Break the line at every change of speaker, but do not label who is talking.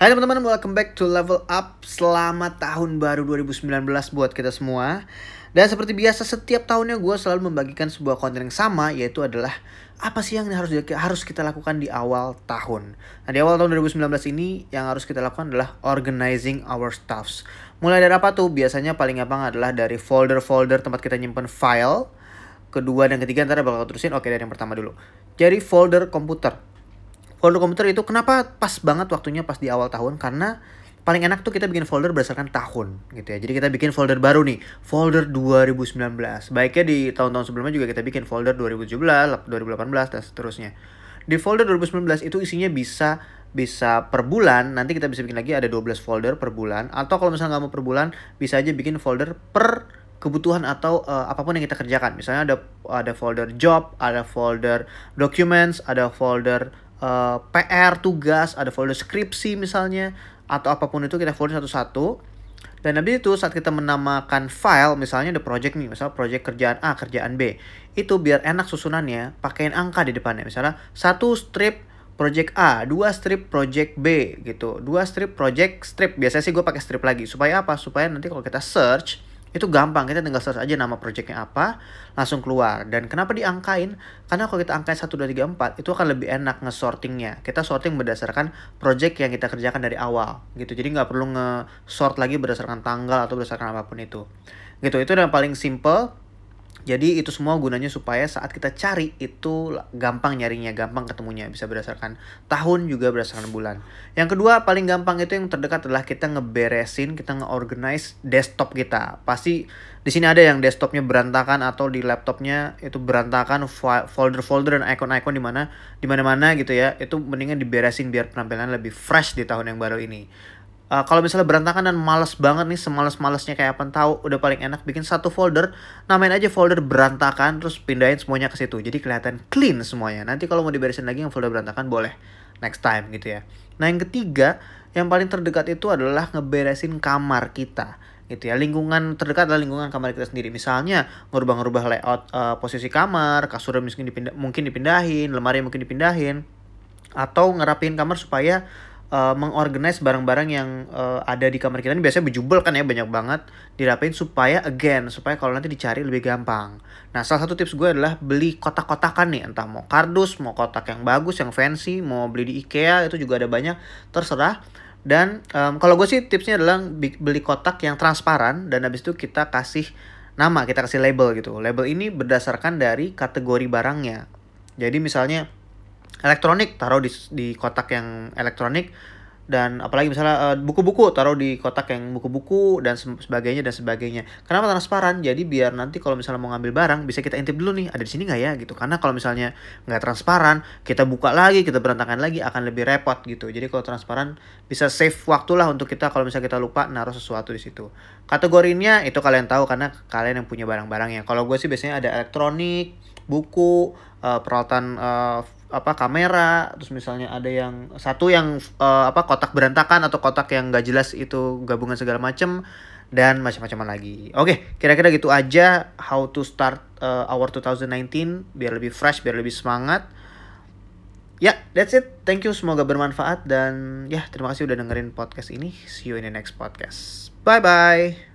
Hai teman-teman, welcome back to Level Up. Selamat tahun baru 2019 buat kita semua. Dan seperti biasa setiap tahunnya gue selalu membagikan sebuah konten yang sama yaitu adalah apa sih yang harus harus kita lakukan di awal tahun. Nah di awal tahun 2019 ini yang harus kita lakukan adalah organizing our stuffs. Mulai dari apa tuh? Biasanya paling gampang adalah dari folder-folder tempat kita nyimpen file. Kedua dan ketiga ntar bakal terusin. Oke dari yang pertama dulu. Jadi folder komputer folder komputer itu kenapa pas banget waktunya pas di awal tahun karena paling enak tuh kita bikin folder berdasarkan tahun gitu ya. Jadi kita bikin folder baru nih, folder 2019. Baiknya di tahun-tahun sebelumnya juga kita bikin folder 2017, 2018 dan seterusnya. Di folder 2019 itu isinya bisa bisa per bulan, nanti kita bisa bikin lagi ada 12 folder per bulan atau kalau misalnya nggak mau per bulan bisa aja bikin folder per kebutuhan atau uh, apa pun yang kita kerjakan. Misalnya ada ada folder job, ada folder documents, ada folder uh, eh, PR tugas ada folder skripsi misalnya atau apa pun itu kita folder satu-satu dan habis itu saat kita menamakan file misalnya ada project nih misalnya project kerjaan A kerjaan B itu biar enak susunannya pakaiin angka di depannya misalnya satu strip project A, dua strip project B gitu, dua strip project strip. Biasanya sih gue pakai strip lagi supaya apa? Supaya nanti kalau kita search itu gampang kita tinggal search aja nama projectnya apa langsung keluar. Dan kenapa diangkain? Karena kalau kita angkain 1, 2, 3, 4 itu akan lebih enak nge-sortingnya. Kita sorting berdasarkan project yang kita kerjakan dari awal gitu. Jadi nggak perlu nge-sort lagi berdasarkan tanggal atau berdasarkan apa pun itu. Gitu itu yang paling simple jadi itu semua gunanya supaya saat kita cari itu gampang nyarinya, gampang ketemunya. Bisa berdasarkan tahun juga berdasarkan bulan. Yang kedua paling gampang itu yang terdekat adalah kita ngeberesin, kita ngeorganize desktop kita. Pasti di sini ada yang desktopnya berantakan atau di laptopnya itu berantakan folder-folder dan icon-icon di mana di mana-mana gitu ya. Itu mendingan diberesin biar penampilan lebih fresh di tahun yang baru ini. Uh, kalau misalnya berantakan dan males banget nih, semales-malesnya kayak apa tahu, udah paling enak bikin satu folder, namain aja folder berantakan, terus pindahin semuanya ke situ. Jadi kelihatan clean semuanya. Nanti kalau mau diberesin lagi yang folder berantakan boleh next time gitu ya. Nah yang ketiga, yang paling terdekat itu adalah ngeberesin kamar kita gitu ya lingkungan terdekat adalah lingkungan kamar kita sendiri misalnya ngerubah-ngerubah layout uh, posisi kamar kasurnya mungkin dipindah mungkin dipindahin lemari mungkin dipindahin atau ngerapin kamar supaya uh, mengorganize barang-barang yang uh, ada di kamar kita ini biasanya bejubel kan ya banyak banget dirapiin supaya again supaya kalau nanti dicari lebih gampang. Nah salah satu tips gue adalah beli kotak-kotakan nih entah mau kardus mau kotak yang bagus yang fancy mau beli di IKEA itu juga ada banyak terserah. Dan um, kalau gue sih tipsnya adalah beli kotak yang transparan dan habis itu kita kasih nama kita kasih label gitu. Label ini berdasarkan dari kategori barangnya. Jadi misalnya elektronik taruh di di kotak yang elektronik dan apalagi misalnya uh, buku-buku taruh di kotak yang buku-buku dan sebagainya dan sebagainya. Kenapa transparan? Jadi biar nanti kalau misalnya mau ngambil barang bisa kita intip dulu nih ada di sini nggak ya gitu. Karena kalau misalnya nggak transparan kita buka lagi kita berantakan lagi akan lebih repot gitu. Jadi kalau transparan bisa save waktu lah untuk kita kalau misalnya kita lupa naruh sesuatu di situ. Kategorinya itu kalian tahu karena kalian yang punya barang-barangnya. Kalau gue sih biasanya ada elektronik, buku, uh, peralatan uh, apa kamera terus misalnya ada yang satu yang uh, apa kotak berantakan atau kotak yang gak jelas itu gabungan segala macem dan macam-macam lagi. Oke, kira-kira gitu aja how to start uh, our 2019 biar lebih fresh, biar lebih semangat. Ya, yeah, that's it. Thank you, semoga bermanfaat dan ya terima kasih udah dengerin podcast ini. See you in the next podcast. Bye bye.